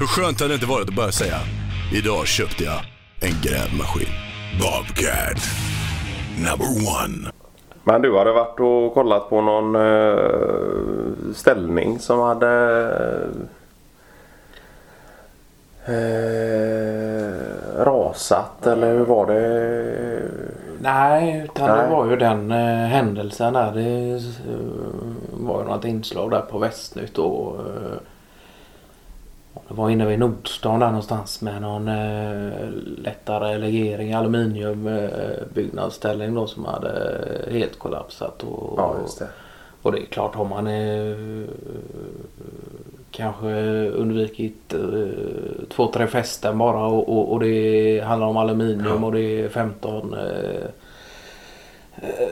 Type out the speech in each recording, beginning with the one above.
Hur skönt hade det inte varit att bara säga Idag köpte jag en grävmaskin. Bobcat. Number one. Men du hade varit och kollat på någon eh, ställning som hade eh, rasat eller hur var det? Nej, utan Nej. det var ju den eh, händelsen där. Det var ju något inslag där på Västnytt och var inne vid Nordstan där någonstans med någon eh, lättare legering, aluminium eh, då som hade helt kollapsat. Och, Ja, just det. och det är klart har man eh, kanske undvikit eh, två, tre fästen bara och, och, och det handlar om aluminium Ja. och det är 15 eh, eh,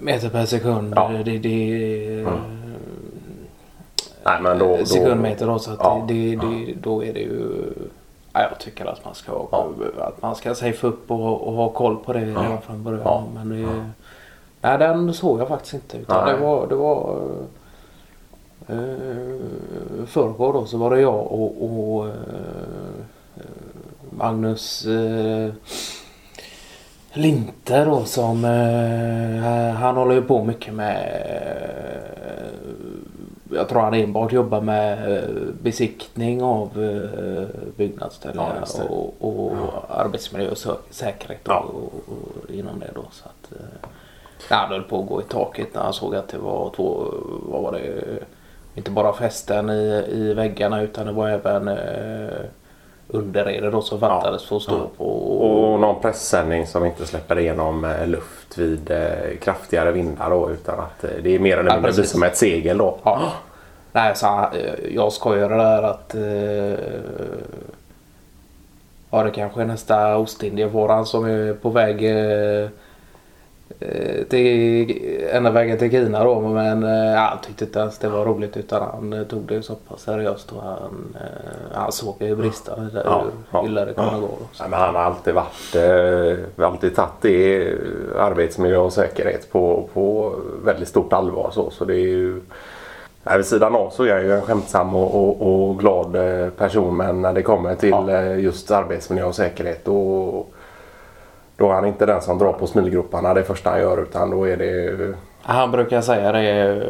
meter per sekund. Ja. Det, det, Mm. Nej men då... då sekundmeter då så att Ja, det, det, det, då är det ju ja, jag tycker att man ska Ja. att man ska safe upp och, och ha koll på det redan från början. Ja. Men det, nej, den såg jag faktiskt inte. Utan Nej. det var, det var eh, förrgår då så var det jag och, och eh, Magnus eh, Linter då som eh, han håller ju på mycket med eh, jag tror han enbart jobbar med eh, besiktning av eh, byggnadsställen Ja, och, och arbetsmiljö och säkerhet Ja. och, och inom det då. Så att, eh, han höll på att gå i taket när han såg att det var två, vad var det, inte bara fästen i, i väggarna utan det var även eh, underrede då som fattades för att stå Ja. på. Och någon pressändning som inte släpper igenom eh, luft vid eh, kraftigare vindar då utan att eh, det är mer eller Ja, mindre precis. som ett segel då. Ja. Nej, så jag skojade där att eh, ja, det kanske är nästa Ostindiefararen som är på väg eh, till enda vägen till Kina då. Men eh, han tyckte inte ens det var roligt utan han eh, tog det så pass seriöst och han, eh, han såg ju bristerna där Ja, hur ja, illa det kunde ja. gå. Nej, men han har alltid varit, eh, alltid tagit det eh, arbetsmiljö och säkerhet på, på väldigt stort allvar. Så, så det är ju, nej, vid sidan av så är jag ju en skämtsam och, och, och glad eh, person men när det kommer till Ja. eh, just arbetsmiljö och säkerhet då, då är han inte den som drar på smilgroparna det första han gör utan då är det Han brukar säga det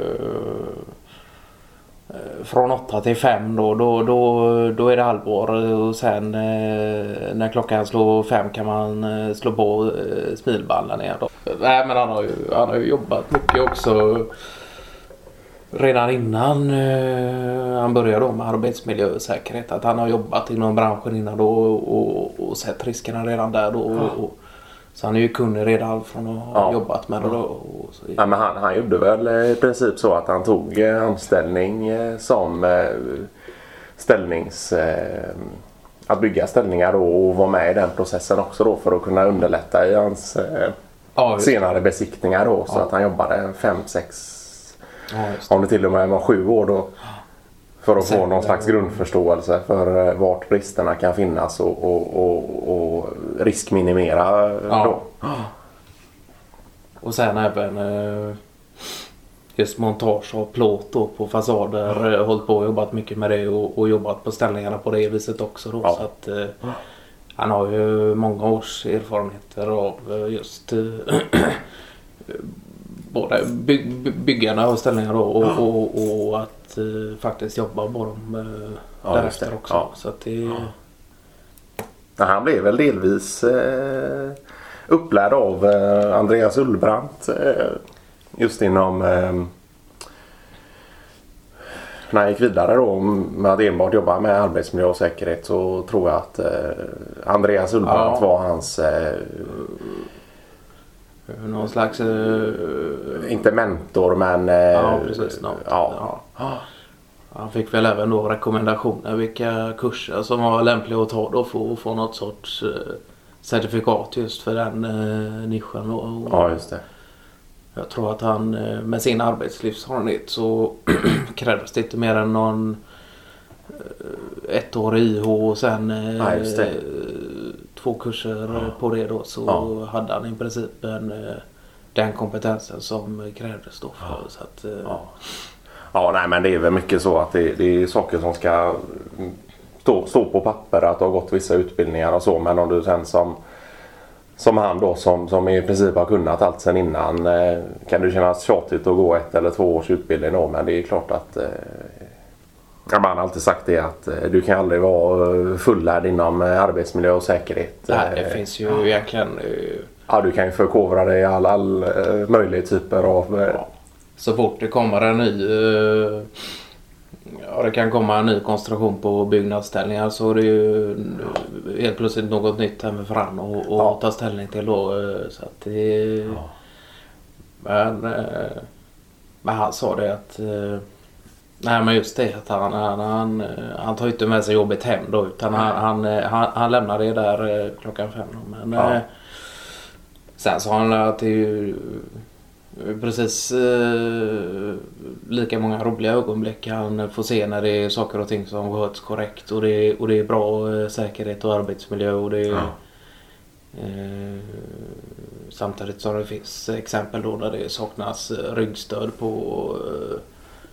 eh, från 8 till 5 då, då, då, då är det allvar och sen eh, när klockan slår 5 kan man eh, slå på eh, smilbanden igen då. Nej men han har ju, han har ju jobbat mycket också redan innan eh, han började då med arbetsmiljö och säkerhet. Att han har jobbat inom branschen innan då och, och, och sett riskerna redan där då. Och, och, så han är ju kunnig redan från att ha Ja. jobbat med det då. Och så, Ja, men han, han gjorde väl eh, i princip så att han tog eh, anställning eh, som ställnings... Att bygga ställningar och vara med i den processen också då för att kunna underlätta i hans ja, senare besiktningar då. Så att han jobbade fem, sex, om det till och med var sju år då. För att få någon slags grundförståelse för eh, vart bristerna kan finnas och, och, och, och riskminimera eh, Ja. då. Och sen även eh, just montage av plåt på fasader. Eh, hållit på och jobbat mycket med det och, och jobbat på ställningarna på det viset också. Då, Ja. så att, eh, han har ju många års erfarenheter av just eh, både by, by, byggarna av ställningar då, och, och, och att eh, faktiskt jobba på dem eh, Ja, därefter också. Ja. Så att det, Ja, Han blev väl delvis eh, upplärd av eh, Andreas Ullbrandt just inom när han gick vidare då med att enbart jobba med arbetsmiljö och säkerhet så tror jag att Andreas Ullbrandt Ja. var hans, någon slags... Eh, inte mentor men... Eh, Ja, precis. Något. ja. Ja. Han fick väl även då rekommendationer vilka kurser som var lämpliga att ta då för att få något sorts eh, certifikat just för den nischen. då. Ja, just det. Jag tror att han med sin arbetslivserfarenhet så krävdes det inte mer än någon ett år i IH och sen Ja. Två kurser eh, på det då så Ja. hade han i princip en, eh, den kompetensen som krävdes då. För, så att, eh, Ja. Ja, nej men det är väl mycket så att det, det är saker som ska stå, stå på papper att du har gått vissa utbildningar och så men om du sen som som han då som, som i princip har kunnat allt sen innan eh, kan det kännas tjatigt att gå ett eller två års utbildning då men det är klart att eh, man har alltid sagt det att eh, du kan aldrig vara fullärd inom eh, arbetsmiljö och säkerhet. Nej, det Eh, finns ju egentligen... eh, Ja, du kan ju förkovra dig i all, all eh, möjliga typer av... eh, Så fort det kommer en ny... eh, Ja, det kan komma en ny konstruktion på byggnadsställningar så är det ju helt plötsligt något nytt han att att Ja. ta ställning till då. eh, Så att det... Men, eh, men han sa det att... eh, Nej men just det att han, han, han, eh, han tar inte med sig jobbet hem då utan han, han, eh, han, han lämnar det där eh, klockan fem. Men, Ja. eh, Sen sa han att det är ju precis eh, lika många roliga ögonblick han får se när det är saker och ting som sköts korrekt och det, och det är bra eh, säkerhet och arbetsmiljö och det är, Ja. eh, Samtidigt som det finns exempel då där det saknas eh, ryggstöd på eh,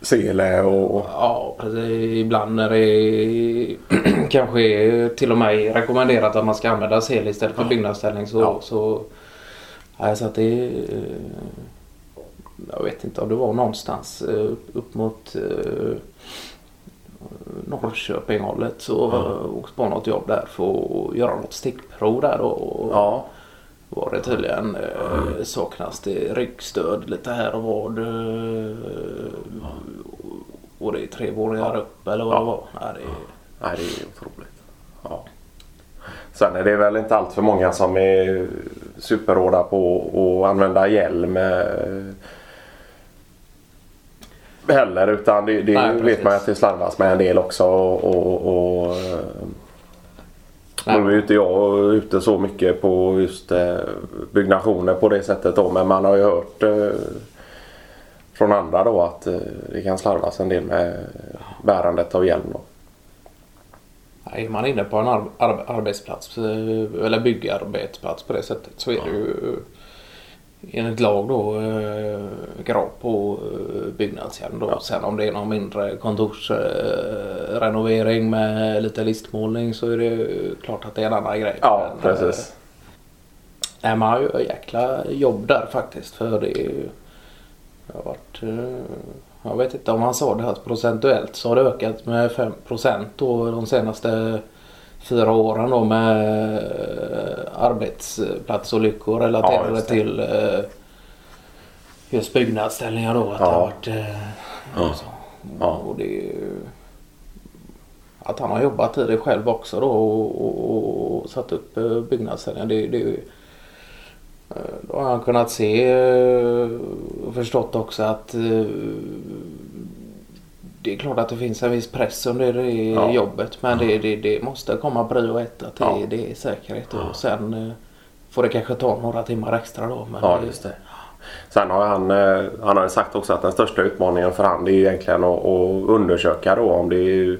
Sele och... Ja, precis. Ibland när det är, kanske är till och med rekommenderat att man ska använda sel istället för byggnadsställning så... Ja. så nej, så att det... Jag vet inte om det var någonstans eh, upp, mot eh, Norrköping-hållet så mm. åkte på något jobb där för att göra något stickprov där då. Och ja. Var det tydligen eh, saknas det ryggstöd lite här och vad. Eh, och det är tre våningar upp eller vad Ja. det var. Nej, det är, Nej, det är otroligt. Ja. Sen är det väl inte allt för många som är superhårda på att använda hjälm. eh, Heller utan det, det Nej, vet man att det slarvas med en del också. Och, och, och. Nu är ju inte jag ute så mycket på just eh, byggnationer på det sättet då men man har ju hört eh, från andra då att eh, det kan slarvas en del med bärandet av hjälm. Då. Är man inne på en ar- ar- arbetsplats eller byggarbetsplats på det sättet så är det ju enligt lag då eh, krav på eh, byggnadshjälm då. Ja. Sen om det är någon mindre kontorsrenovering eh, renovering med lite listmålning så är det klart att det är en annan grej. Ja, Men, eh, precis. Nej, man har ju ett jäkla jobb där faktiskt. För det är ju... Det har varit... eh, Jag vet inte om han sa det här procentuellt så har det ökat med 5% då de senaste fyra åren då med eh, arbetsplatsolyckor relaterade det. till eh, just byggnadsställningar då. Att det Ja. har varit... eh, Ja. Ja. Och det. Att han har jobbat i det själv också då och, och, och satt upp byggnadsställningar. Det, det Då har han kunnat se och förstått också att det är klart att det finns en viss press under det Ja. jobbet men det, det, det måste komma prio ett att det, Ja. det är säkerhet och sen eh, får det kanske ta några timmar extra då. Men Ja, just det. Sen har han, eh, han har ju sagt också att den största utmaningen för han är ju egentligen att, att undersöka då om det är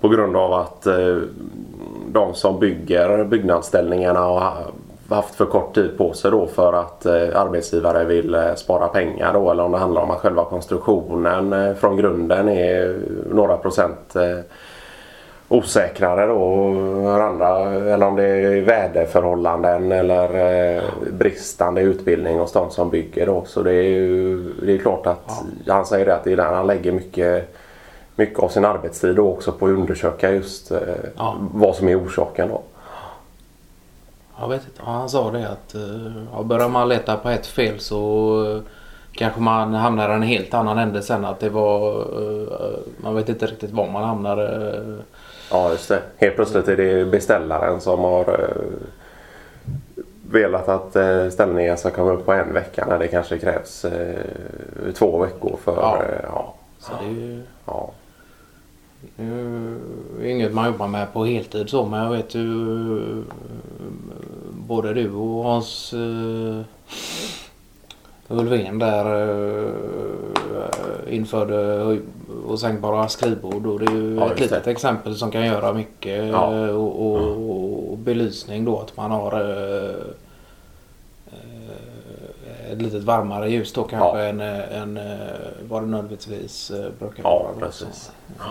på grund av att eh, de som bygger byggnadsställningarna har haft för kort tid på sig då för att eh, arbetsgivare vill eh, spara pengar då eller om det handlar om att själva konstruktionen eh, från grunden är några procent osäkrare då andra. Eller om det är väderförhållanden eller bristande utbildning hos de som bygger då. Så det är ju det är klart att han säger det att det är där han lägger mycket, mycket av sin arbetstid då också på att undersöka just Ja. vad som är orsaken då. Jag vet inte. Han sa det att eh, ja, börjar man leta på ett fel så eh, kanske man hamnar i en helt annan ände sen. Att det var... eh, Man vet inte riktigt var man hamnar. Ja just det. Helt plötsligt är det beställaren som har velat att ställningen ska komma upp på en vecka när det kanske krävs två veckor för... Ja. ja, Så det är ju ja. det är inget man jobbar med på heltid så. Men jag vet ju både du och Hans uh, Ulfven där uh, införde och sänkbara skrivbord. Och det är ju Ja, ett litet det. exempel som kan göra mycket. Ja. eh, Och, och, och belysning då att man har eh, eh, ett litet varmare ljus då kanske Ja. än, eh, än eh, vad det nödvändigtvis eh, brukar Ja, vara. precis. Så,